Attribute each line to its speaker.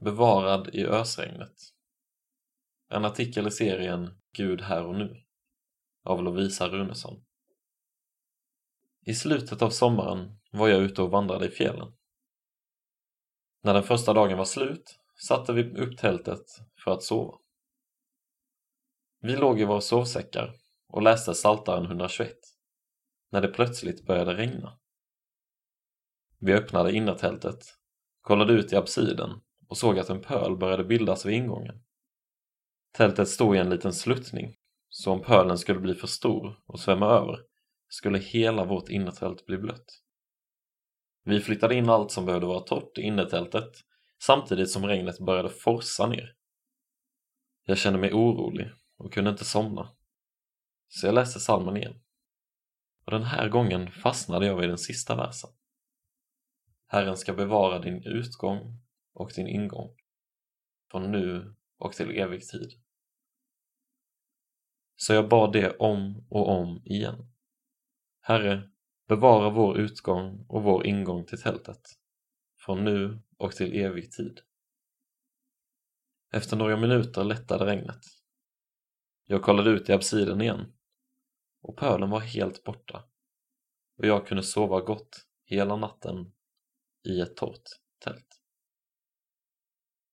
Speaker 1: Bevarad i ösregnet. En artikel i serien Gud här och nu av Lovisa Runesson. I slutet av sommaren var jag ute och vandrade i fjällen. När den första dagen var slut satte vi upp tältet för att sova. Vi låg i våra sovsäckar och läste Saltaren 121 när det plötsligt började regna. Vi öppnade innertältet, kollade ut i absiden och såg att en pöl började bildas vid ingången. Tältet stod i en liten sluttning, så om pölen skulle bli för stor och svämma över skulle hela vårt innertält bli blött. Vi flyttade in allt som behövde vara torrt i innertältet samtidigt som regnet började forsa ner. Jag kände mig orolig och kunde inte somna. Så jag läste salmen igen. Och den här gången fastnade jag vid den sista versen. Herren ska bevara din utgång och din ingång från nu och till evig tid. Så jag bad det om och om igen. Herre, bevara vår utgång och vår ingång till tältet från nu och till evig tid. Efter några minuter lättade regnet. Jag kollade ut i absiden igen och pölen var helt borta och jag kunde sova gott hela natten i ett torrt tält.